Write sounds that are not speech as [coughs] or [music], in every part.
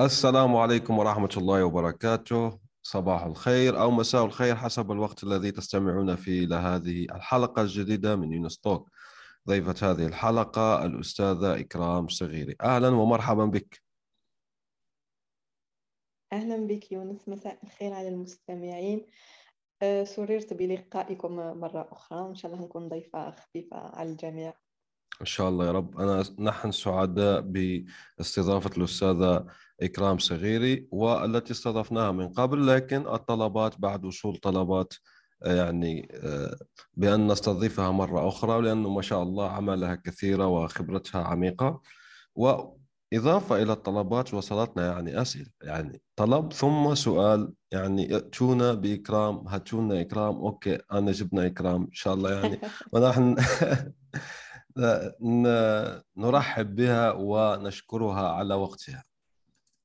السلام عليكم ورحمة الله وبركاته. صباح الخير أو مساء الخير حسب الوقت الذي تستمعون فيه إلى هذه الحلقة الجديدة من يونستوك ضيفة هذه الحلقة الأستاذة إكرام صغيري. أهلا ومرحبا بك. أهلا بك يونس. مساء الخير على المستمعين. أه، سررت بلقائكم مرة أخرى. إن شاء الله نكون ضيفة خفيفة على الجميع. إن شاء الله يا رب. أنا نحن سعداء باستضافة الأستاذة إكرام صغيري والتي استضفناها من قبل لكن الطلبات بعد وصول طلبات آه، يعني آه، بأن نستضيفها مرة أخرى لأنه ما شاء الله عملها كثيرة وخبرتها عميقة. وإضافة إلى الطلبات وصلتنا يعني أسئلة يعني طلب ثم سؤال يعني ائتونا بإكرام هاتونا إكرام. أوكي أنا جبنا إكرام إن شاء الله يعني. [laughs] ونحن [laughs] نرحب بها ونشكرها على وقتها.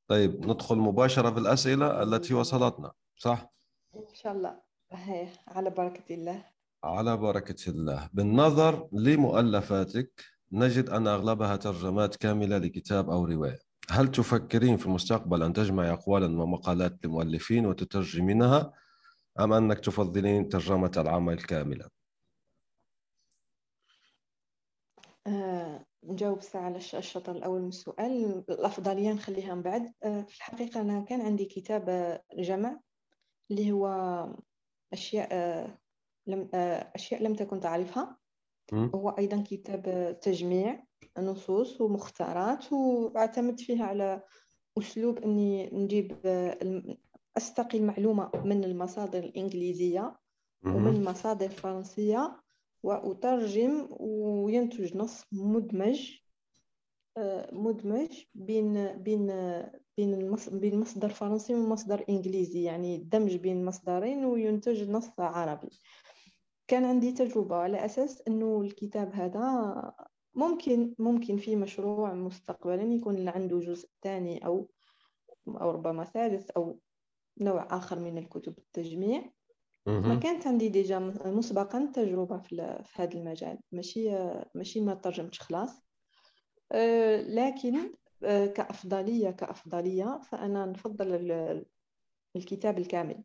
طيب ندخل مباشرة في الأسئلة التي وصلتنا صح؟ إن شاء الله هي على بركة الله على بركة الله بالنظر لمؤلفاتك نجد أن أغلبها ترجمات كاملة لكتاب أو رواية هل تفكرين في المستقبل أن تجمعي أقوالا ومقالات لمؤلفين وتترجمينها أم أنك تفضلين ترجمة العمل كاملا؟ آه، نجاوب ساعة على الشطر الأول من السؤال الأفضلية نخليها من بعد. آه، في الحقيقة أنا كان عندي كتاب آه، جمع اللي هو أشياء لم أشياء لم تكن تعرفها. هو أيضا كتاب تجميع نصوص ومختارات وأعتمد فيه على أسلوب أني نجيب أستقي المعلومة من المصادر الإنجليزية ومن مصادر فرنسية وأترجم وينتج نص مدمج آه، مدمج بين بين بين بين مصدر فرنسي ومصدر إنجليزي يعني دمج بين مصدرين وينتج نص عربي. كان عندي تجربة على أساس أنه الكتاب هذا ممكن ممكن في مشروع مستقبلا يكون عنده جزء ثاني أو أو ربما ثالث أو نوع آخر من الكتب التجميع. ما كانت عندي ديجا مسبقا تجربة في, في هذا المجال. ماشي ماشي ما ترجمتش خلاص. أه، لكن أه، كأفضلية كأفضلية فأنا نفضل الكتاب الكامل.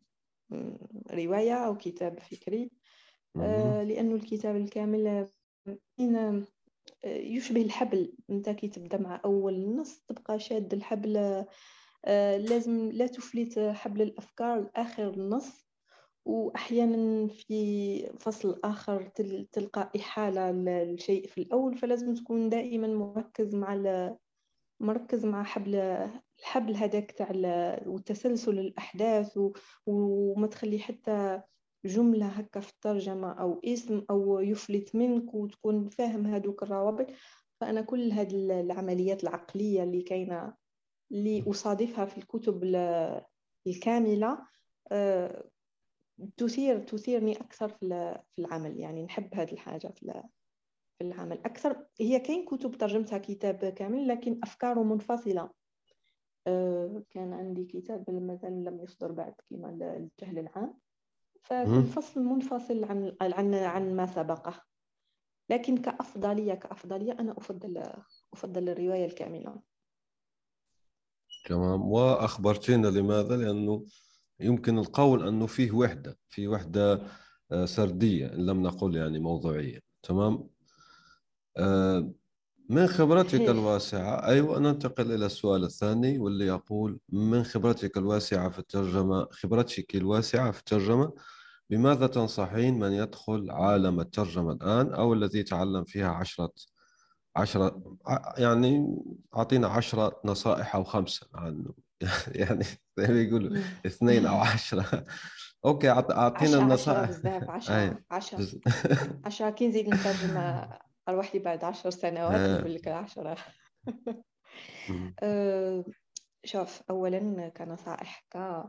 رواية أو كتاب فكري. أه، لأنه الكتاب الكامل يشبه الحبل. أنت كي تبدأ مع أول نص تبقى شاد الحبل. لازم لا تفلت حبل الأفكار. لاخر النص وأحيانا في فصل آخر تلقى إحالة للشيء في الأول فلازم تكون دائما مركز مع مركز مع حبل الحبل هذاك تاع وتسلسل الأحداث وما تخلي حتى جملة هكا في الترجمة أو اسم أو يفلت منك وتكون فاهم هذوك الروابط. فأنا كل هذه العمليات العقلية اللي كاينة اللي أصادفها في الكتب الكاملة آه، تثير تثيرني أكثر في العمل. يعني نحب هذه الحاجة في في العمل. أكثر هي كاين كتب ترجمتها كتاب كامل لكن أفكاره منفصلة. آه، كان عندي كتاب مازال لم يصدر بعد كما الجهل العام. فالفصل منفصل عن عن عن ما سبقه. لكن كأفضلية كأفضلية أنا أفضل أفضل الرواية الكاملة. تمام. وأخبرتينا لماذا؟ لأنه يمكن القول أنه فيه وحدة في وحدة آه، سردية إن لم نقل يعني موضوعية تمام؟ آه، من خبرتك الواسعة؟ أيوة ننتقل إلى السؤال الثاني واللي يقول من خبرتك الواسعة في الترجمة خبرتك الواسعة في الترجمة بماذا تنصحين من يدخل عالم الترجمة الآن أو الذي تعلم فيها عشرة عشرة يعني أعطينا عشرة نصائح أو خمسة عنه [laughs] يعني زي ما يقولوا اثنين أو [laughs] عشرة. أوكي أعطينا النصائح. بزاف 10 10 10 كي نزيد نترجم [laughs] الوحدي بعد 10 سنوات نقول لك 10 أه شوف اولا كنصائح ك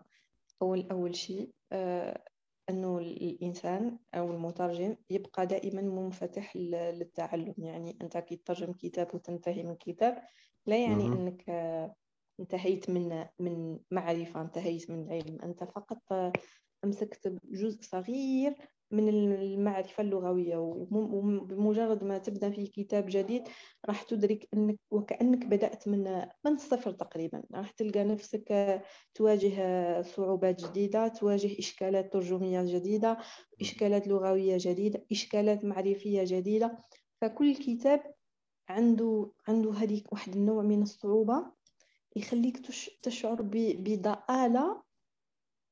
أول أول شيء أه إنه الإنسان أو المترجم يبقى دائما منفتح للتعلم. يعني أنت كي تترجم كتاب وتنتهي من كتاب لا يعني. إنك آه، انتهيت من من معرفة انتهيت من علم. أنت فقط أمسكت جزء صغير من المعرفة اللغوية وبمجرد ما تبدأ في كتاب جديد راح تدرك أنك وكأنك بدأت من من الصفر تقريبا. راح تلقى نفسك تواجه صعوبات جديدة تواجه إشكالات ترجمية جديدة إشكالات لغوية جديدة إشكالات معرفية جديدة. فكل كتاب عنده عنده هذيك واحد النوع من الصعوبة. يخليك تشعر بضآلة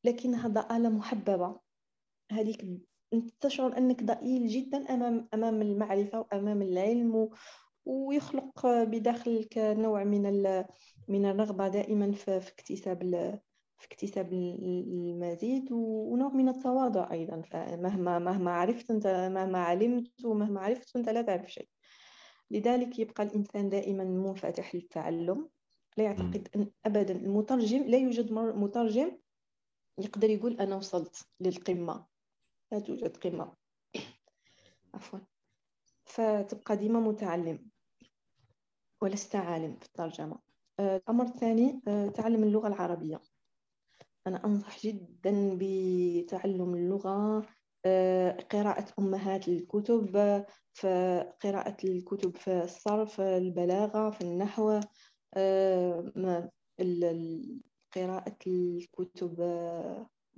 لكنها ضآلة محببة. هذيك انت تشعر أنك ضئيل جدا امام أمام المعرفة وأمام العلم ويخلق بداخلك نوع من من الرغبة دائما في اكتساب في اكتساب المزيد ونوع من التواضع أيضا. فمهما مهما عرفت أنت مهما علمت ومهما عرفت أنت لا تعرف شيء. لذلك يبقى الإنسان دائما منفتح للتعلم. لا يعتقد أن ابدا. المترجم لا يوجد مترجم يقدر يقول أنا وصلت للقمة. لا توجد قمة. [coughs] عفوا. فتبقى ديما متعلم. ولست عالم في الترجمة. آه، الأمر الثاني آه، تعلم اللغة العربية. أنا أنصح جدا بتعلم اللغة. آه، قراءة أمهات الكتب قراءة الكتب في الصرف البلاغة في النحو. قراءة الكتب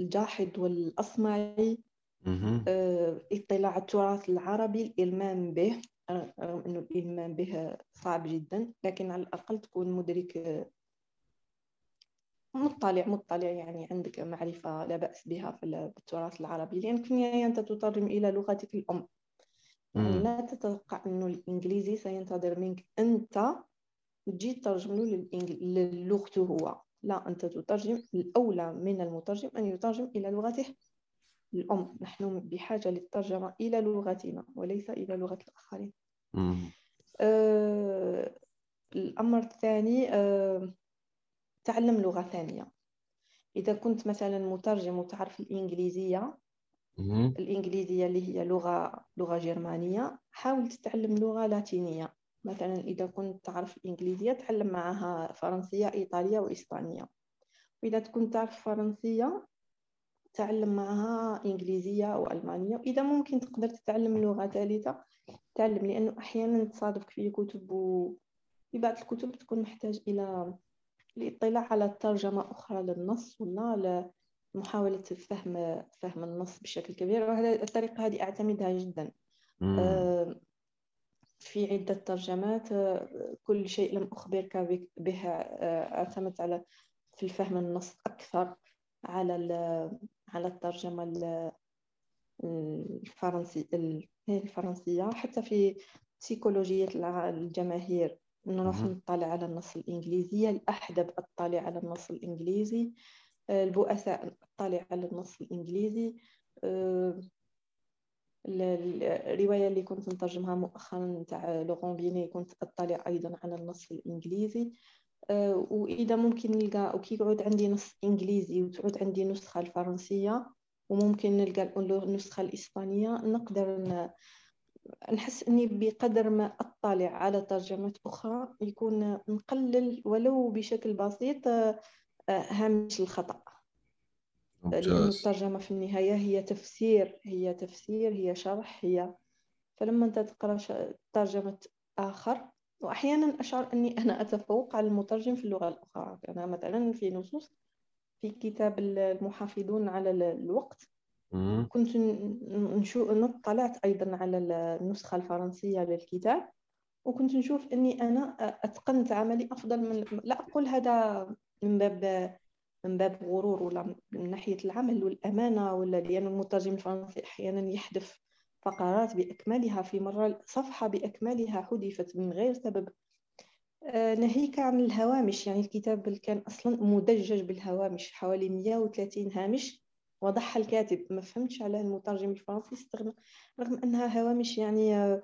الجاحظ والأصمعي آه، اطلاع التراث العربي الإلمام به رغم أنه الإلمام به صعب جدا لكن على الأقل تكون مدرك آه، مطلع مطلع يعني عندك معرفة لا بأس بها في التراث العربي لأن في النهاية أنت تترجم إلى لغتك الأم. يعني لا تتوقع أنه الإنجليزي سينتظر منك أنت تجي تترجم له للغته هو. لا أنت تترجم الأولى من المترجم أن يترجم إلى لغته الأم. نحن بحاجة للترجمة إلى لغتنا وليس إلى لغة الآخرين. آه الأمر الثاني آه تعلم لغة ثانية. إذا كنت مثلا مترجم وتعرف الإنجليزية الإنجليزية اللي هي لغة لغة جرمانية حاول تتعلم لغة لاتينية. مثلا إذا كنت تعرف الإنجليزية تعلم معها فرنسية إيطالية وإسبانية. وإذا كنت تعرف فرنسية تعلم معها إنجليزية أو ألمانية وإذا ممكن تقدر تتعلم لغة ثالثة تعلم لأنه أحيانا تصادفك في كتب وفي بعض الكتب تكون محتاج إلى الاطلاع على ترجمة أخرى للنص ولا محاولة فهم فهم النص بشكل كبير. وهذه الطريقة هذه أعتمدها جدا. في عدة ترجمات آه، كل شيء لم أخبرك به آه، أعتمدت على في الفهم النص أكثر على على الترجمة الفرنسي الفرنسية. حتى في سيكولوجية الجماهير نروح نطلع على النص الإنجليزي. الأحدب أطلع على النص الإنجليزي. البؤساء أطلع على النص الإنجليزي. الرواية اللي كنت نترجمها مؤخرا تاع لوغون بيني كنت أطلع أيضا على النص الإنجليزي. آه، وإذا ممكن نلقى وكي يعود عندي نص إنجليزي وتعود عندي نسخة الفرنسية وممكن نلقى النسخة الإسبانية نقدر نحس إني بقدر ما أطلع على ترجمات أخرى يكون نقلل ولو بشكل بسيط آه، هامش الخطأ. لأن الترجمة في النهاية هي تفسير هي تفسير هي شرح هي. فلما أنت تقرأ ترجمة آخر وأحيانا أشعر أني [laughs] أنا أتفوق على المترجم في اللغة الأخرى. أنا مثلا في نصوص في كتاب المحافظون على الوقت. كنت نشوف نطلعت أيضا على النسخة الفرنسية للكتاب وكنت نشوف أني أنا أتقنت عملي أفضل من لا أقول هذا من باب من باب غرور ولا من ناحية العمل والأمانة ولا لأن المترجم الفرنسي أحيانا يحذف فقرات بأكملها في مرة صفحة بأكملها حذفت من غير سبب. آه، ناهيك عن الهوامش يعني الكتاب كان أصلا مدجج بالهوامش حوالي 130 هامش وضعها الكاتب. ما فهمتش على المترجم الفرنسي استغنى رغم أنها هوامش يعني آه،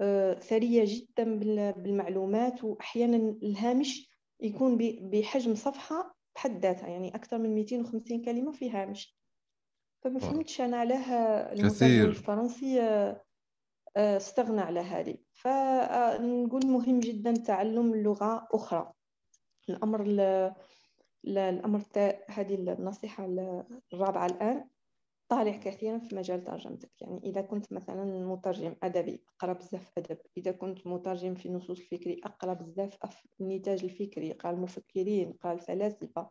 آه، ثرية جدا بالمعلومات وأحيانا الهامش يكون بحجم صفحة بحد ذاتها يعني أكثر من 250 كلمة في هامش فما فهمتش أنا علاه المترجم الفرنسي آه، آه، استغنى على هذه. فنقول مهم جدا تعلم لغة أخرى. الأمر الأمر هذه النصيحة الرابعة الآن. طالع كثيرا في مجال ترجمتك. يعني إذا كنت مثلا مترجم أدبي أقرأ بزاف أدب. إذا كنت مترجم في النصوص الفكري أقرأ بزاف النتاج الفكري. قال المفكرين قال الفلاسفة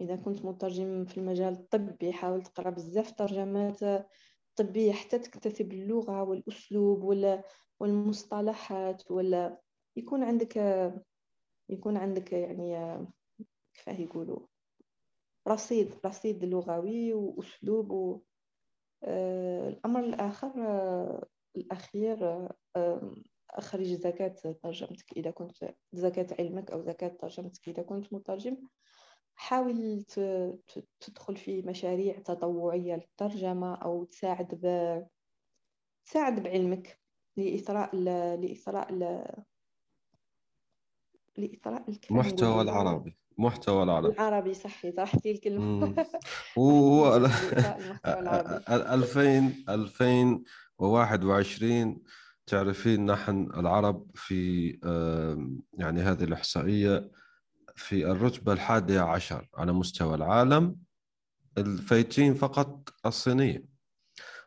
إذا كنت مترجم في المجال الطبي حاول تقرأ بزاف ترجمات طبية حتى تكتسب اللغة والأسلوب والمصطلحات ولا يكون عندك يكون عندك يعني كيف يقولوا؟ رصيد رصيد لغوي وأسلوب و... آه، الأمر الآخر آه، الأخير آه، أخرج زكاة ترجمتك. إذا كنت زكاة علمك أو زكاة ترجمتك إذا كنت مترجم حاول تدخل في مشاريع تطوعية للترجمة أو تساعد ب... تساعد بعلمك لإثراء ل... لإثراء ل... لإثراء المحتوى العربي. محتوى العربي. العربي صحي صحتي الكلمة [laughs] هو 2000 2021 [laughs] [laughs] تعرفين نحن العرب في يعني هذه الإحصائية في الرتبة الحادية عشر على مستوى العالم الفايتين فقط الصينية.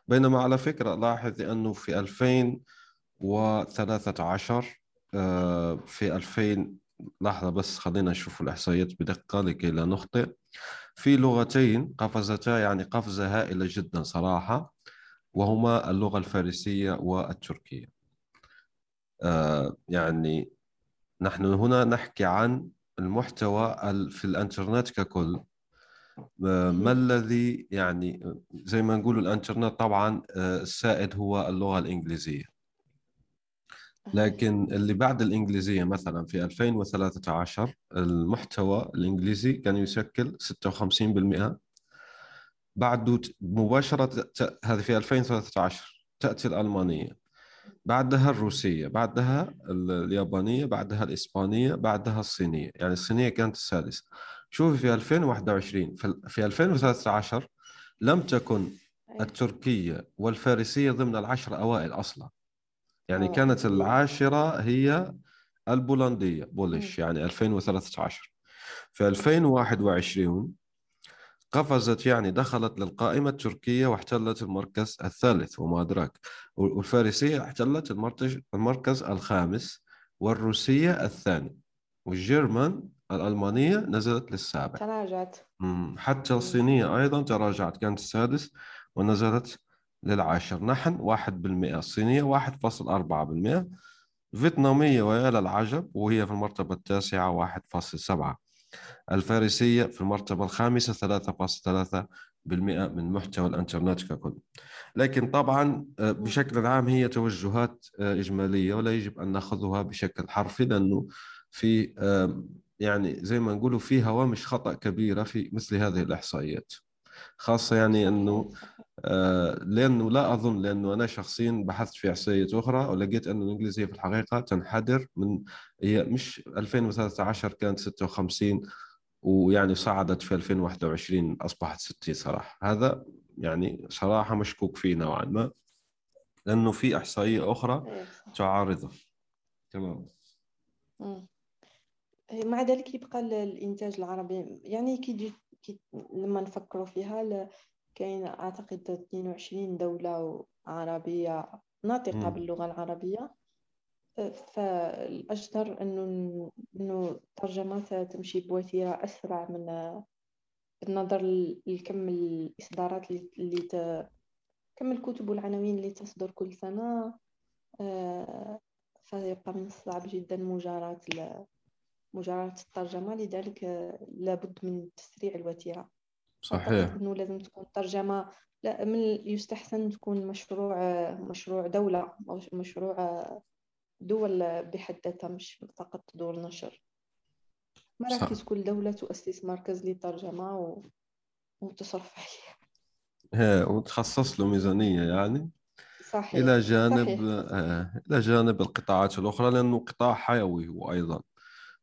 بينما على فكرة لاحظ أنه في 2013 آه، في 2000 لحظة بس خلينا نشوف الإحصائيات بدقة لكي لا نخطئ. في لغتين قفزتا يعني قفزة هائلة جدا صراحة وهما اللغة الفارسية والتركية. آه يعني نحن هنا نحكي عن المحتوى في الإنترنت ككل. ما الذي يعني زي ما نقول الإنترنت طبعا آه، السائد هو اللغة الإنجليزية. لكن اللي بعد الإنجليزية مثلا في 2013 المحتوى الإنجليزي كان يشكل 56% بعده مباشرة هذه في 2013 تأتي الألمانية. بعدها الروسية بعدها اليابانية بعدها الإسبانية بعدها الصينية. يعني الصينية كانت السادسة. شوفي في 2021 في 2013 لم تكن أيوة. التركية والفارسية ضمن العشر أوائل أصلا. يعني كانت العاشرة هي البولندية بولش يعني 2013 في 2021 قفزت يعني دخلت للقائمة التركية واحتلت المركز الثالث وما أدراك. والفارسية احتلت المركز الخامس والروسية الثاني. والجيرمان الألمانية نزلت للسابع. تراجعت. حتى الصينية أيضا تراجعت كانت السادس ونزلت للعاشر. نحن واحد بالمئة الصينية واحد فاصل أربعة بالمئة. فيتنامية ويا للعجب وهي في المرتبة التاسعة واحد فاصل سبعة. الفارسية في المرتبة الخامسة 3.3% من محتوى الإنترنت ككل. لكن طبعا آه، بشكل عام هي توجهات آه، إجمالية ولا يجب أن نأخذها بشكل حرفي لأنه في يعني زي ما نقولوا في هوامش خطأ كبيرة في مثل هذه الإحصائيات. خاصة يعني أنه آه، لأنه لا أظن لأنه أنا شخصيا بحثت في إحصائيات أخرى ولقيت أن الإنجليزية في الحقيقة تنحدر من هي مش 2013 كانت 56 ويعني صعدت في 2021 أصبحت 60 صراحة. هذا يعني صراحة مشكوك فيه نوعا ما لأنه في إحصائية أخرى إيه، تعارضه. تمام. مع ذلك يبقى الإنتاج العربي يعني كي لما نفكروا فيها كاين أعتقد 22 دولة عربية ناطقة باللغة العربية. فالأجدر أنه أنه الترجمات تمشي بوتيرة أسرع من بالنظر لكم الإصدارات اللي ت... كم الكتب والعناوين اللي تصدر كل سنة. آه، فيبقى من الصعب جدا مجاراة مجاراة الترجمة لذلك لابد من تسريع الوتيرة. صحيح. إنه لازم تكون ترجمة لا من يستحسن تكون مشروع مشروع دولة مشروع دول بحد ذاتها مش فقط دول نشر. مراكز كل دولة تؤسس مركز للترجمة و... وتصرف عليه. هي وتخصص له ميزانية يعني. صحيح. إلى جانب صحيح. إلى جانب القطاعات الأخرى لأنه قطاع حيوي هو أيضا.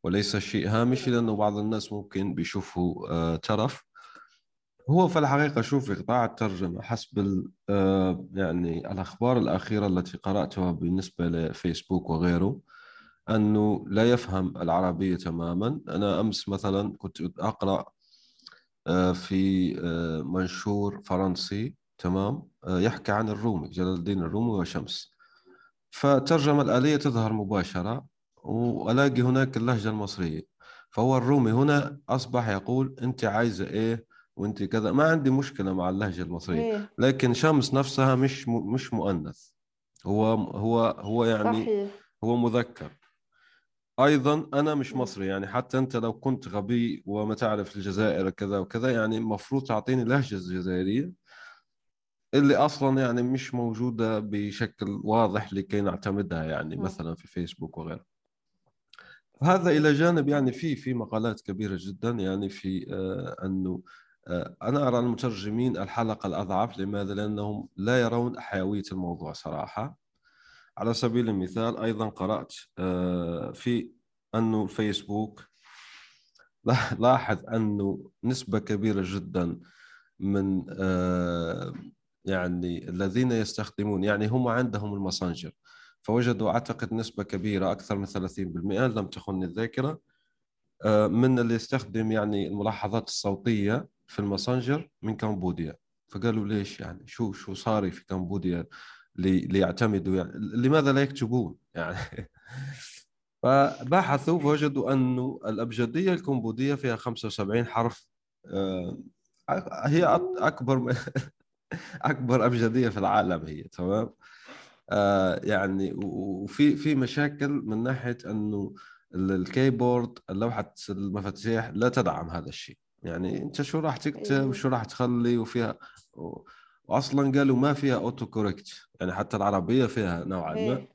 وليس شيء هامشي لأنه بعض الناس ممكن بيشوفوا آه، ترف. هو في الحقيقة شوفي قطاع الترجمة حسب آه، يعني الأخبار الأخيرة التي قرأتها بالنسبة لفيسبوك وغيره أنه لا يفهم العربية تماما. أنا أمس مثلا كنت أقرأ آه، في منشور فرنسي تمام يحكي عن الرومي جلال الدين الرومي وشمس. فترجمة الآلية تظهر مباشرة وألاقي هناك اللهجة المصرية. فهو الرومي هنا أصبح يقول أنت عايزة إيه وأنت كذا. ما عندي مشكلة مع اللهجة المصرية إيه. لكن شمس نفسها مش م- مش مؤنث. هو هو هو يعني صحيح. هو مذكر. أيضا أنا مش مم. مصري يعني حتى أنت لو كنت غبي وما تعرف الجزائر كذا وكذا يعني المفروض تعطيني لهجة جزائرية اللي أصلا يعني مش موجودة بشكل واضح لكي نعتمدها يعني مم. مثلا في فيسبوك وغيره. هذا إلى جانب يعني في في مقالات كبيرة جدا يعني في آه أنه آه أنا أرى المترجمين الحلقة الأضعف لماذا؟ لأنهم لا يرون حيوية الموضوع صراحة على سبيل المثال أيضا قرأت آه في أنه الفيسبوك لاحظ أنه نسبة كبيرة جدا من يعني الذين يستخدمون يعني هم عندهم الماسنجر فوجدوا أعتقد نسبة كبيرة أكثر من 30% لم تخني الذاكرة. آه من اللي يستخدم يعني الملاحظات الصوتية في الماسنجر من كمبوديا. فقالوا ليش يعني؟ شو شو صار في كمبوديا لي- ليعتمدوا يعني؟ لماذا لا يكتبون يعني؟ [laughs] فبحثوا فوجدوا أنه الأبجدية الكمبودية فيها 75 حرف. آه، هي أك- أكبر [laughs] أكبر أبجدية في العالم هي تمام؟ آه، يعني وفي في مشاكل من ناحية أنه ال- ال keyboard لوحة المفاتيح لا تدعم هذا الشيء. يعني أنت شو راح تكتب إيه. وشو راح تخلي وفيها و- وأصلا قالوا ما فيها auto correct يعني حتى العربية فيها نوعا ما. إيه.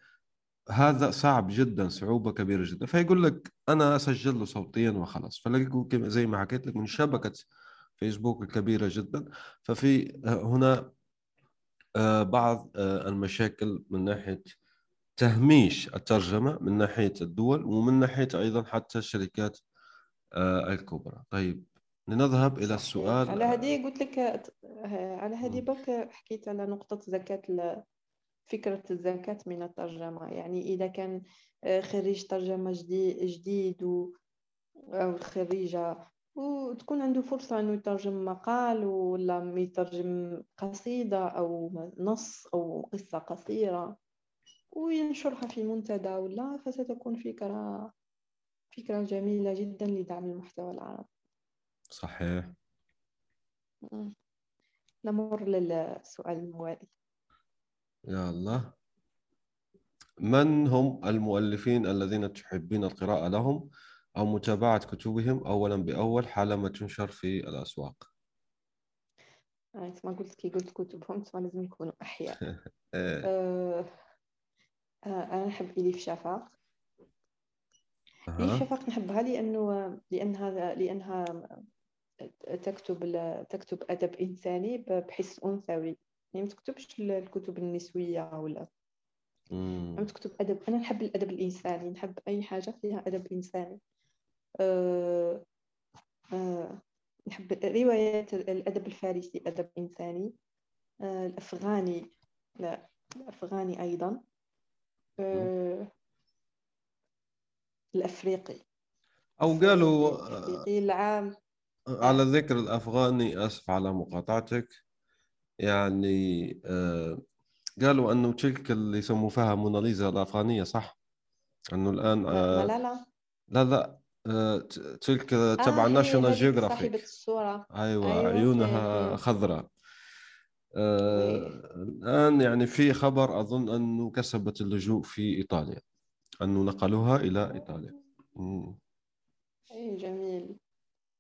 هذا صعب جدا صعوبة كبيرة جدا. فيقول لك أنا أسجل له صوتيا وخلاص. فلاقوا كم- زي ما حكيت لك من شبكة فيسبوك الكبيرة جدا. ففي هنا آه، بعض آه، المشاكل من ناحية تهميش الترجمة من ناحية الدول ومن ناحية أيضا حتى الشركات آه، الكبرى طيب لنذهب إلى صحيح. السؤال على هذه قلت لك آه، على هذه. برك حكيت على نقطة زكاة ال- فكرة الزكاة من الترجمة يعني إذا كان آه، خريج ترجمة جديد, جديد و أو خريجة وتكون عنده فرصة إنه يترجم مقال ولا يترجم قصيدة أو نص أو قصة قصيرة وينشرها في منتدى ولا فستكون فكرة فكرة جميلة جدا لدعم المحتوى العربي. صحيح. نمر للسؤال الموالي. يا الله من هم المؤلفين الذين تحبين القراءة لهم؟ أو متابعة كتبهم أولا بأول حالما تنشر في الأسواق. آه، ما قلت كي قلت كتبهم تسمى لازم يكونوا أحياء. [laughs] إيه. آه، آه، أنا نحب إليف شفاق إليف أها. شفاق نحبها لأنه لأنها لأنها تكتب تكتب أدب إنساني بحس أنثوي. يعني ما تكتبش ال- الكتب النسوية ولا. ما تكتب أدب أنا نحب الأدب الإنساني. نحب أي حاجة فيها أدب إنساني. أه أه نحب روايات الأدب الفارسي أدب إنساني. أه الأفغاني لا الأفغاني أيضا. الأفريقي. أو قالوا الأفريقي العام. على ذكر الأفغاني آسف على مقاطعتك يعني آه، قالوا أنه تلك اللي يسموا فيها موناليزا الأفغانية صح؟ أنه الآن لا آه، لا لا لا. آه، تلك آه تبع هي National هذيك صاحبة Geographic الصورة. أيوة أيوة عيونها خضراء. آه، الآن يعني في خبر أظن أنه كسبت اللجوء في إيطاليا أنه نقلوها إلى إيطاليا. مم. أي جميل.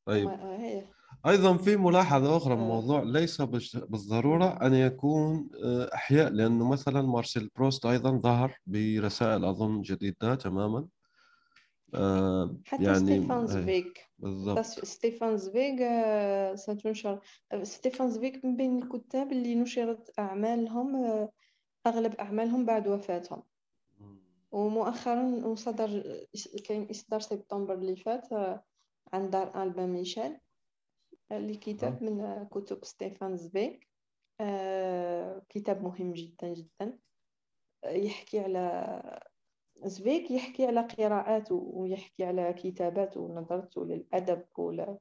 طيب. آه أيضا في ملاحظة أخرى آه. الموضوع ليس بالضرورة أن يكون آه، أحياء لأنه مثلا مارسيل بروست أيضا ظهر برسائل أظن جديدة تماما. آه، حتى يعني ستيفان أي زفيغ بالضبط. ستيفان زفيغ آه، ستنشر آه، ستيفان زفيغ من بين الكتاب اللي نشرت أعمالهم آه، أغلب أعمالهم بعد وفاتهم. ومؤخرا وصدر كاين إصدار سبتمبر اللي فات آه، عن دار ألبا ميشيل اللي كتاب من كتب ستيفان آه، كتاب مهم جدا جدا. يحكي على زبيك يحكي على قراءاته ويحكي على كتاباته ونظرته للأدب ولا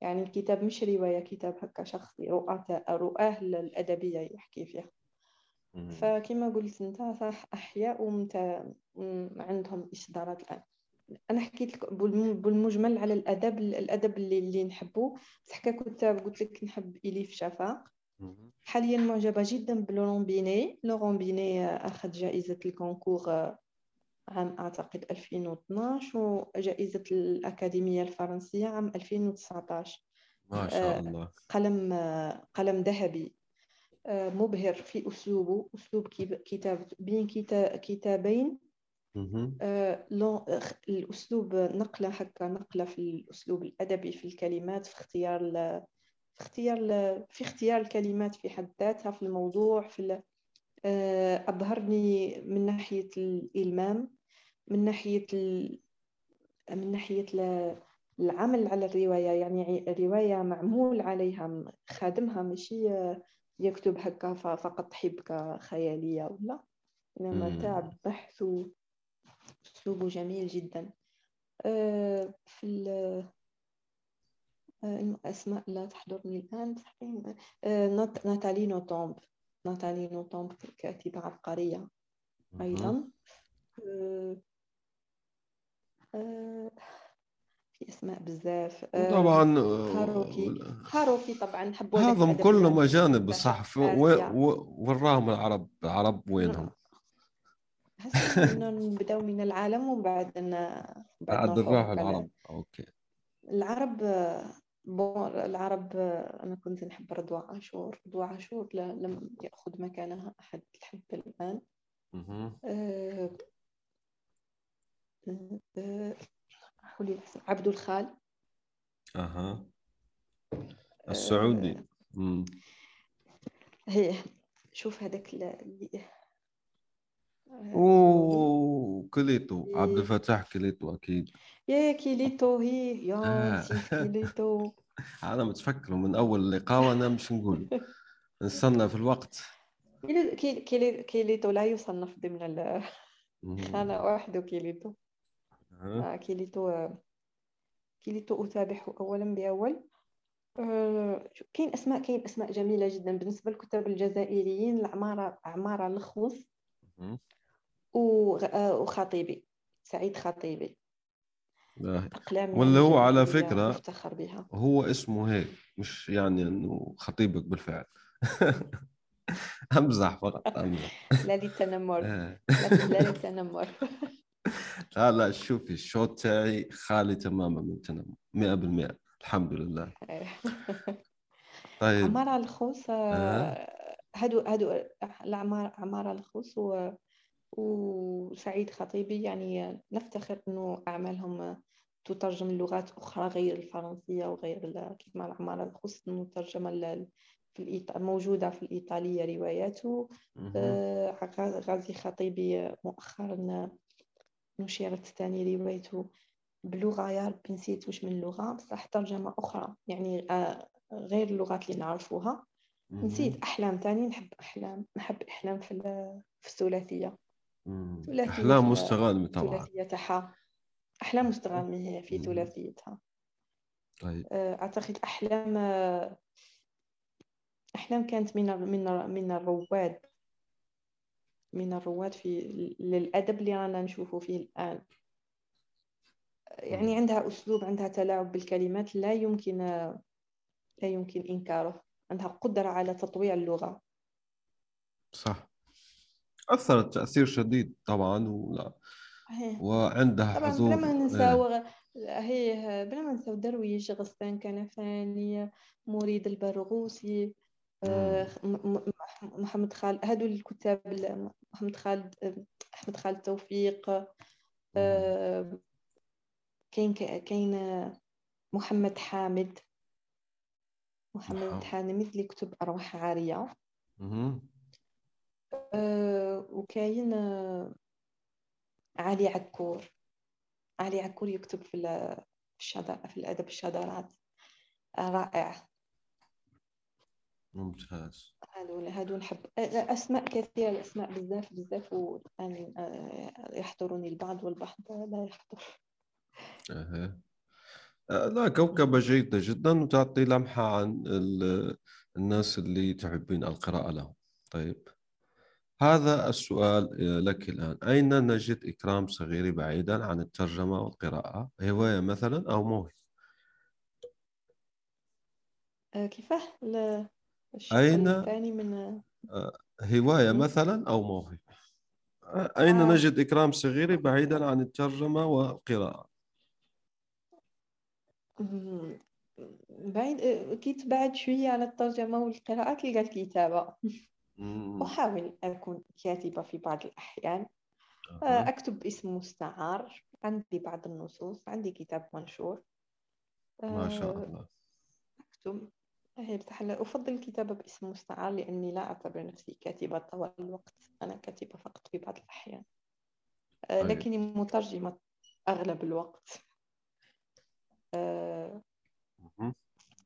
يعني الكتاب مش رواية كتاب هكا شخصي رؤى رؤاه الأدبية يحكي فيها. فكما قلت أنت صح أحياء ومتى عندهم إصدارات الآن. أنا حكيت لك بالمجمل على الأدب الأدب اللي, اللي نحبه بصح ككتاب قلت لك نحب إليف شفاق. حاليا معجبة جدا بلورون بيني. لورون بيني أخذ جائزة الكونكور عام أعتقد 2012 وجائزة الأكاديمية الفرنسية عام 2019 ما شاء آه، الله. قلم قلم ذهبي. آه، مبهر في أسلوبه. أسلوب كتاب بين كتابين. آه، الأسلوب نقلة هكا نقلة في الأسلوب الأدبي في الكلمات في اختيار في اختيار في اختيار الكلمات في حد ذاتها في الموضوع في أبهرني من ناحية الإلمام. من ناحية من ناحية العمل على الرواية يعني رواية معمول عليها خادمها ماشي يكتب هكا فقط حبكة خيالية ولا؟ إنما تعب بحث أسلوبه جميل جدا. آه، في الأسماء آه، لا تحضرني الآن آه، ناتالي نوتومب ناتالي نوتومب كاتبة عبقرية أيضا. في أسماء بزاف. آه، طبعا هاروكي هاروكي طبعا نحبوا هذم كلهم أجانب بصح وين راهم العرب العرب وينهم؟ هسه نبدأو من العالم ومن بعد بعد نروح العرب. okay. العرب bon العرب أنا كنت نحب رضوى عاشور. رضوى عاشور لم يأخذ مكانها أحد حتى الآن. قولي عبده خال أها. السعودي. آه هي شوف هذاك اللي أوه كليتو. عبد الفتاح كليتو أكيد. يا كليتو هي يا آه. كليتو. [laughs] أنا متفكره من أول لقاء وأنا مش نقول. [laughs] نستنى في الوقت. كيليتو لا يصنف ضمن خانة واحدة كيليتو آه، كيليتو كيليتو أتابعه أولا بأول. آه، كاين أسماء كاين أسماء جميلة جدا بالنسبة للكتاب الجزائريين العمارة عمارة لخوص. آه، وخطيبي سعيد خطيبي. أقلام ولا هو على فكرة مفتخر بها. هو اسمه هيك مش يعني إنه خطيبك بالفعل. [laughs] أمزح فقط أمزح. [laughs] لا للتنمر [laughs] لا للتنمر [laughs] لا لا شوفي الشوط تاعي خالي تماما من التنمر 100% الحمد لله. [laughs] طيب. عمارة الخوص آه. هادو هادو العمارة عمارة الخوص و... وسعيد خطيبي يعني نفتخر إنه أعمالهم تترجم لغات أخرى غير الفرنسية وغير كيما العمارة الخوص مترجمة في الإيط... موجودة في الإيطالية رواياته. آه غازي خطيبي مؤخرا نشرت ثاني روايته بلغة يا ربي نسيت وش من لغة بصح ترجمة أخرى يعني آه، غير اللغات اللي نعرفوها. نسيت أحلام تاني نحب أحلام نحب أحلام في في الثلاثية. أحلام مستغانمة طبعا الثلاثية تاعها. أحلام مستغانمة هي في ثلاثيتها. طيب. آه، أعتقد أحلام آه، أحلام كانت من من من الرواد. من الرواد في للأدب اللي رانا نشوفه فيه الآن. يعني عندها أسلوب عندها تلاعب بالكلمات لا يمكن لا يمكن إنكاره. عندها قدرة على تطويع اللغة. صح. أثرت تأثير شديد طبعا ولا. وعندها طبعا حضور بلا ما ننسى هي بلا ما ننسى درويش غسان كنفاني مريد البرغوثي. آه، محمد خالد هادو الكتاب محمد خالد أحمد خالد توفيق آه، كاين كاين محمد حامد. محمد حامد اللي كتب أرواح عارية. وكاين علي عكور. علي عكور يكتب في الشذا في الأدب الشذرات. رائع. ممتاز. هادو هادو نحب أسماء كثيرة الأسماء بزاف بزاف والآن آه، يحضرني البعض والبعض لا يحضر. أه. لا كوكبة جيدة جدا وتعطي لمحة عن الناس اللي تحبين القراءة لهم. طيب. هذا السؤال لك الآن. أين نجد إكرام صغيري بعيدا عن الترجمة والقراءة؟ هواية مثلا أو موهبة؟ آه، كيفاه؟ أين الثاني من آه، هواية مثلا أو موهبة؟ أين آه. نجد إكرام صغيري بعيدا عن الترجمة والقراءة؟ بعيد كي تبعد شوية على الترجمة والقراءة تلقى الكتابة أحاول أكون كاتبة في بعض الأحيان. أه. أكتب باسم مستعار. عندي بعض النصوص. عندي كتاب منشور. ما شاء أه، الله. أكتب. أفضل الكتابة باسم مستعار لأني لا أعتبر نفسي كاتبة طوال الوقت. أنا كاتبة فقط في بعض الأحيان. أه، طيب. لكني مترجمة أغلب الوقت.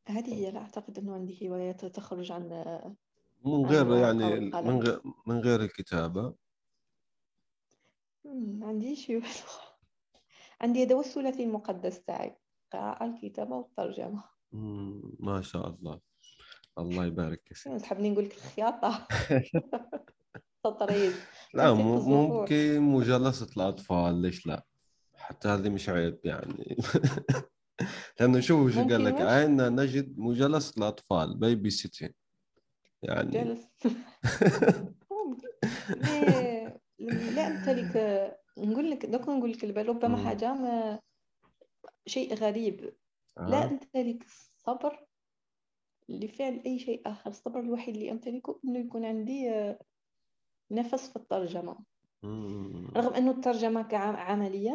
هذه هي. لا أعتقد أنه عندي هوايات تخرج عن من غير يعني من غير من غير الكتابة. عندي شيء عندي هذا هو الثلاثي المقدس تاعي القراءة الكتابة والترجمة. ما شاء الله. الله يبارك فيك [laughs] تحبني نقول لك الخياطة؟ [laughs] تطريز. لا ممكن مجالسة الأطفال ليش لا؟ حتى هذه مش عيب يعني. [laughs] لأنه شوف شو قال لك عندنا نجد مجالسة الأطفال؟ بيبي سيتين يعني. جلس لا امتلك نقول لك دوك نقول لك ربما حاجة ما شيء غريب. لا أمتلك الصبر لفعل أي شيء آخر. الصبر الوحيد اللي أمتلكه إنه يكون عندي آه، نفس في الترجمة. رغم إنه الترجمة كعملية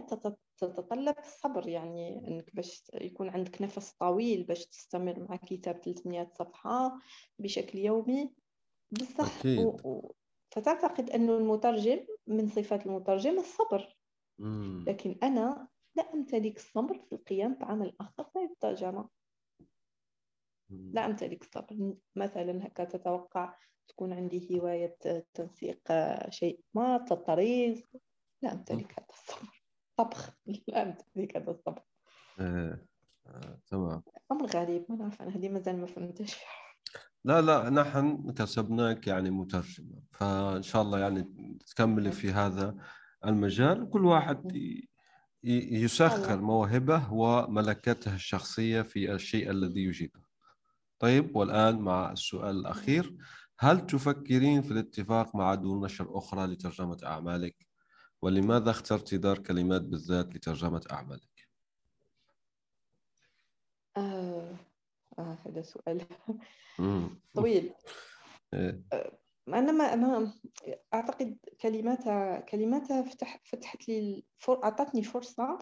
تتطلب الصبر يعني إنك باش يكون عندك نفس طويل باش تستمر مع كتاب 300 صفحة بشكل يومي. بصح و... و... فتعتقد إنه المترجم من صفات المترجم الصبر. مم. لكن أنا لا أمتلك الصبر في القيام بعمل اخر غير الترجمه لا أمتلك الصبر. مثلا هكا تتوقع تكون عندي هواية تنسيق شيء ما تطريز. لا أمتلك هذا الصبر. طبخ. لا أمتلك هذا الطبخ آه. آه. تمام. أمر غريب. ما نعرف أنا هذه مازال ما فهمتش لا لا نحن كسبناك يعني مترجمة. فإن شاء الله يعني تكملي في هذا المجال. كل واحد يسخر موهبه وملكته الشخصية في الشيء الذي يجيده طيب والآن مع السؤال الأخير. هل تفكرين في الاتفاق مع دور نشر أخرى لترجمة أعمالك؟ ولماذا اخترت دار كلمات بالذات لترجمة أعمالك؟ آه، آه هذا سؤال. طويل. [laughs] إيه. آه، أنا ما أنا أعتقد كلماتها كلماتها فتح فتحت لي الفر... أعطتني فرصة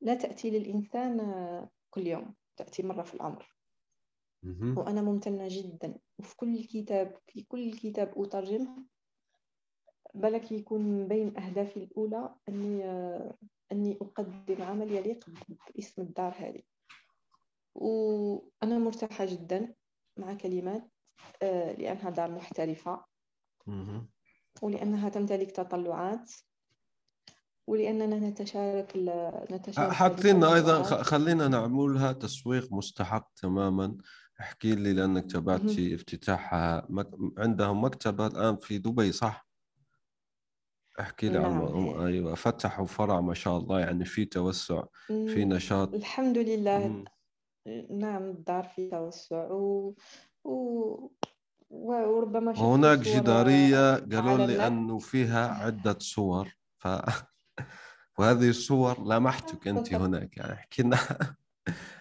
لا تأتي للإنسان آه، كل يوم تأتي مرة في العمر. وأنا ممتنة جدا. وفي كل كتاب في كل كتاب أترجمه. بالك يكون بين أهدافي الأولى أني أني أقدم عمل يليق باسم الدار هذه. وأنا مرتاحة جدا مع كلمات لأنها دار محترفة. ولأنها تمتلك تطلعات. ولأننا نتشارك نتشارك حاطين أيضا خلينا نعملها تسويق مستحق تماما. احكي لي لأنك تابعتي افتتاحها. عندهم مكتبة الآن في دبي صح؟ احكي لي نعم. عن أيوه فتحوا فرع ما شاء الله يعني في توسع في نشاط. الحمد لله. مم. نعم الدار في توسع و... و... وربما هناك جدارية قالوا لي أنه فيها عدة صور ف... [laughs] وهذه الصور لمحتك أنت هناك يعني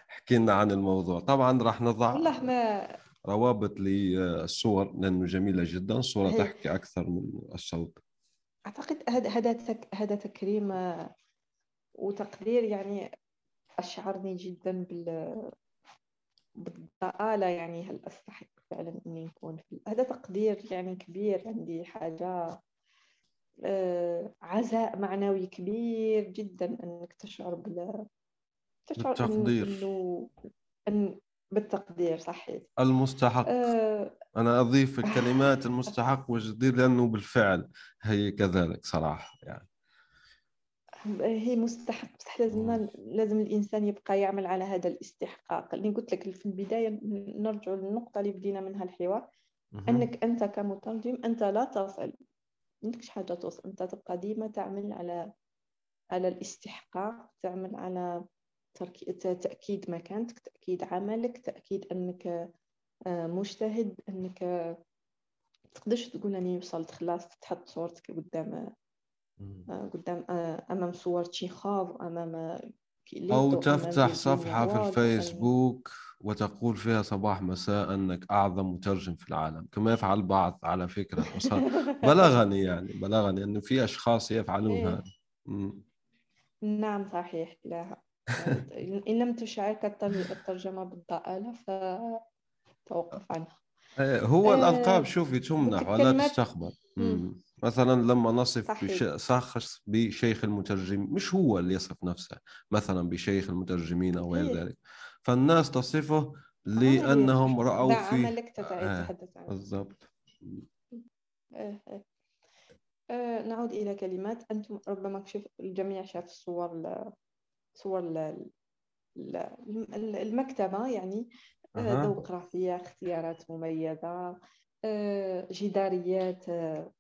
احكي لنا [laughs] عن الموضوع. طبعا راح نضع والله ما روابط للصور لأنه جميلة جدا صورة تحكي أكثر من الصوت. أعتقد هذا هذا هذا تكريم وتقدير يعني أشعرني جدا بال بالضآلة يعني هل أستحق فعلا إني نكون في هذا تقدير يعني كبير عندي حاجة آه، عزاء معنوي كبير جدا إنك تشعر بال تشعر بالتقدير. أن... بالتقدير صحيح. المستحق. آه، أنا أضيف [laughs] الكلمات المستحق والجدير لأنه بالفعل هي كذلك صراحة يعني. هي مستحق بصح لازم لازم الإنسان يبقى يعمل على هذا الاستحقاق. اللي قلت لك في البداية نرجع للنقطة اللي بدينا منها الحوار. أنك أنت كمترجم أنت لا تصل عندكش حاجة توصل أنت تبقى ديما تعمل على على الاستحقاق تعمل على تأكيد مكانتك تأكيد عملك تأكيد أنك آه، مجتهد أنك تقدرش تقول أني وصلت خلاص تحط صورتك قدام قدام آه، أمام صور تشيخوف أمام آه، أمام تفتح صفحة في الفيسبوك وتقول فيها صباح مساء أنك أعظم مترجم في العالم. كما يفعل البعض على وصار [laughs] بلغني يعني بلغني أنه في أشخاص يفعلون إيه. هذا مم. نعم صحيح. لا. [laughs] إن لم تشعرك التر- الترجمة بالضآلة فتوقف عنها. إيه، هو آه، الألقاب شوفي تمنح ولا تستقبل. مثلا لما نصف صحيح. بش... شخص بشيخ المترجم مش هو اللي يصف نفسه مثلا بشيخ المترجمين أو غير. ذلك فالناس تصفه ده فيه عملك تتع- آه، عنه بالضبط آه، آه. آه، نعود إلى كلمات أنتم ربما شف الجميع شاف الصور ل- صور ل- ل- المكتبة يعني آه،. ذوق رفيع اختيارات مميزة آه، جداريات آه،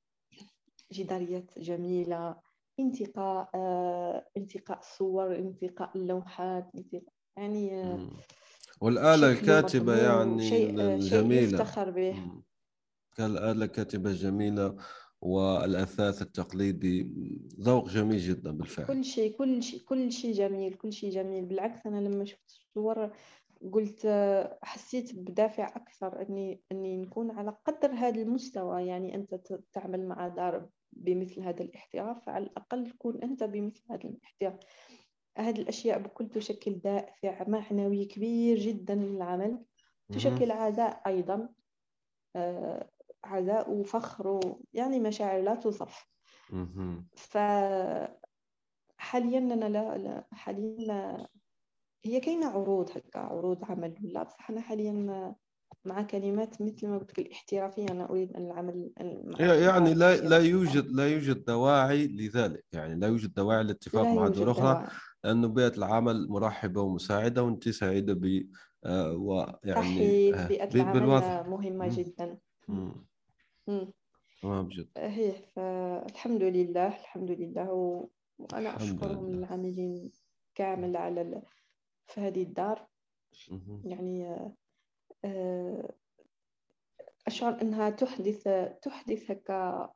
جداريات جميلة انتقاء آه، انتقاء الصور انتقاء اللوحات انتقاء يعني آه، مم. والآلة الكاتبة يعني شيء آه، شيء به. كالآلة الكاتبة الجميلة والأثاث التقليدي. ذوق جميل جدا بالفعل. كل شيء كل شيء كل شيء جميل كل شيء جميل. بالعكس أنا لما شفت الصور قلت آه، حسيت بدافع أكثر أني أني نكون على قدر هذا المستوى. يعني أنت تعمل مع دار بمثل هذا الاحتراف فعلى الأقل تكون أنت بمثل هذا الاحتراف. هذه الأشياء بكل تشكل دافع معنوي كبير جدا للعمل تشكل عزاء أيضا آه، عزاء وفخر يعني مشاعر لا توصف. ف حاليا أنا لا, لا حاليا هي كاينة عروض هكا عروض عمل ولا بصح أنا حاليا مع كلمات مثل ما قلت لك الاحترافية أنا أريد أن العمل يعني لا لا. يوجد لا يوجد دواعي لذلك يعني لا يوجد دواعي للاتفاق لا مع دول أخرى دواعي. لأنه بيئة العمل مرحبة ومساعدة وأنت سعيدة ب آه، ويعني صحيح آه، بيئة العمل بالوضع مهمة مم. جدا مم. مم. تمام جدا هي فالحمد لله الحمد لله و... وأنا اشكرهم. العاملين كامل على ال... في هذه الدار مهم. يعني آه، أشعر أنها تحدث تحدث هكا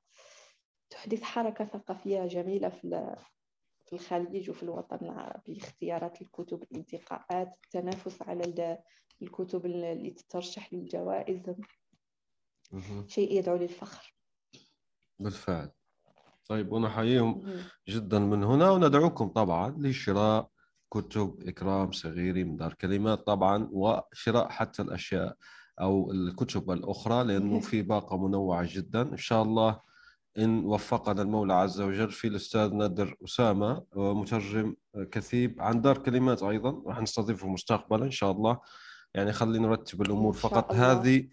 تحدث حركة ثقافية جميلة في في الخليج وفي الوطن العربي اختيارات الكتب الانتقاءات التنافس على ال- الكتب اللي تترشح للجوائز. شيء يدعو للفخر بالفعل طيب ونحييهم. جدا من هنا وندعوكم طبعا لشراء كتب إكرام صغيري من دار كلمات طبعا وشراء حتى الأشياء أو الكتب الأخرى لأنه في باقة منوعة جدا. إن شاء الله إن وفقنا المولى عز وجل في الأستاذ نادر أسامة مترجم كثيب عن دار كلمات أيضا. راح نستضيفه مستقبلا إن شاء الله. يعني خلينا نرتب الأمور فقط. الله. هذه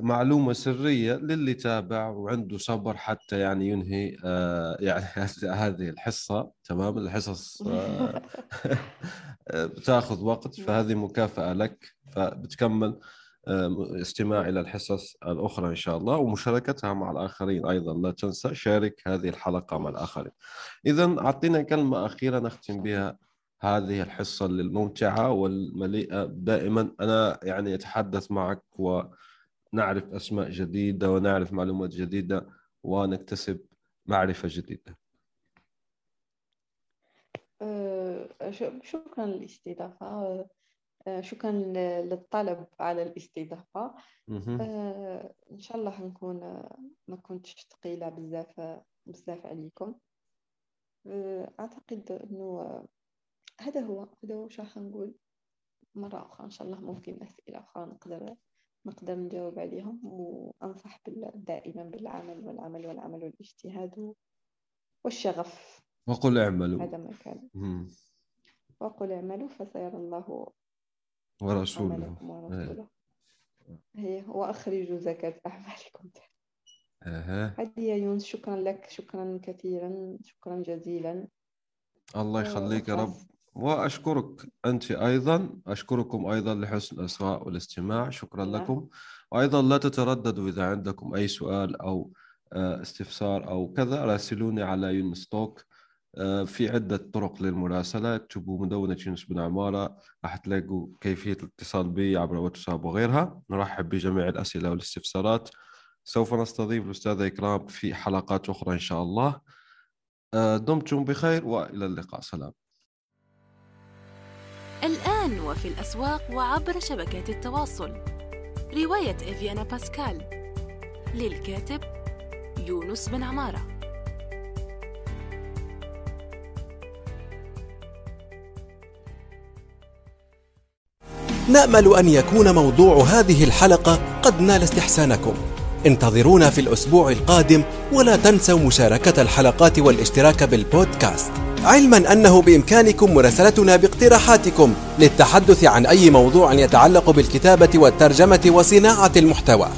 معلومة سرية للي تابع وعنده صبر حتى يعني ينهي آه يعني [laughs] هذه الحصة تمام؟ الحصص آه [laughs] بتاخذ وقت فهذه مكافأة لك فبتكمل آه استماع إلى الحصص الأخرى إن شاء الله ومشاركتها مع الآخرين أيضا لا تنسى شارك هذه الحلقة مع الآخرين. إذا أعطينا كلمة أخيرة نختم بها هذه الحصة الممتعة والمليئة دائما أنا يعني أتحدث معك و نعرف أسماء جديدة ونعرف معلومات جديدة ونكتسب معرفة جديدة. آه، ش- شكرا للاستضافة. آه، شكرا للطلب على الاستضافة. مهم. آه، إن شاء الله نكون ما كنتش ثقيلة بزاف بزاف عليكم. أعتقد أنه آه، هذا هو هذا هو شو راح نقول. مرة أخرى إن شاء الله ممكن أسئلة أخرى نقدر نقدر نجاوب عليهم وأنصح دائما بالعمل والعمل والعمل والاجتهاد والشغف. وقل اعملوا. هذا ما كان. وقل اعملوا فسيرى الله ورسوله. ورسوله. هي وأخرجوا زكاة أعمالكم. أها. هذه يا يونس. شكرا لك. شكرا كثيرا. شكرا جزيلا. الله يخليك يا رب. وأشكرك أنت أيضا أشكركم أيضا لحسن الإصغاء والاستماع. شكرا نعم. لكم. وأيضا لا تترددوا إذا عندكم أي سؤال أو آه، استفسار أو كذا راسلوني على يونس توك آه، في عدة طرق للمراسلة. اكتبوا مدونة يونس بن عمارة راح تلاقوا كيفية الاتصال بي عبر واتساب وغيرها. نرحب بجميع الأسئلة والاستفسارات. سوف نستضيف الأستاذة إكرام في حلقات أخرى إن شاء الله. آه، دمتم بخير وإلى اللقاء. سلام. الآن وفي الأسواق وعبر شبكات التواصل. رواية إفيانا باسكال. للكاتب يونس بن عمارة. نأمل أن يكون موضوع هذه الحلقة قد نال استحسانكم. انتظرونا في الأسبوع القادم ولا تنسوا مشاركة الحلقات والاشتراك بالبودكاست. علما أنه بإمكانكم مراسلتنا باقتراحاتكم للتحدث عن أي موضوع يتعلق بالكتابة والترجمة وصناعة المحتوى.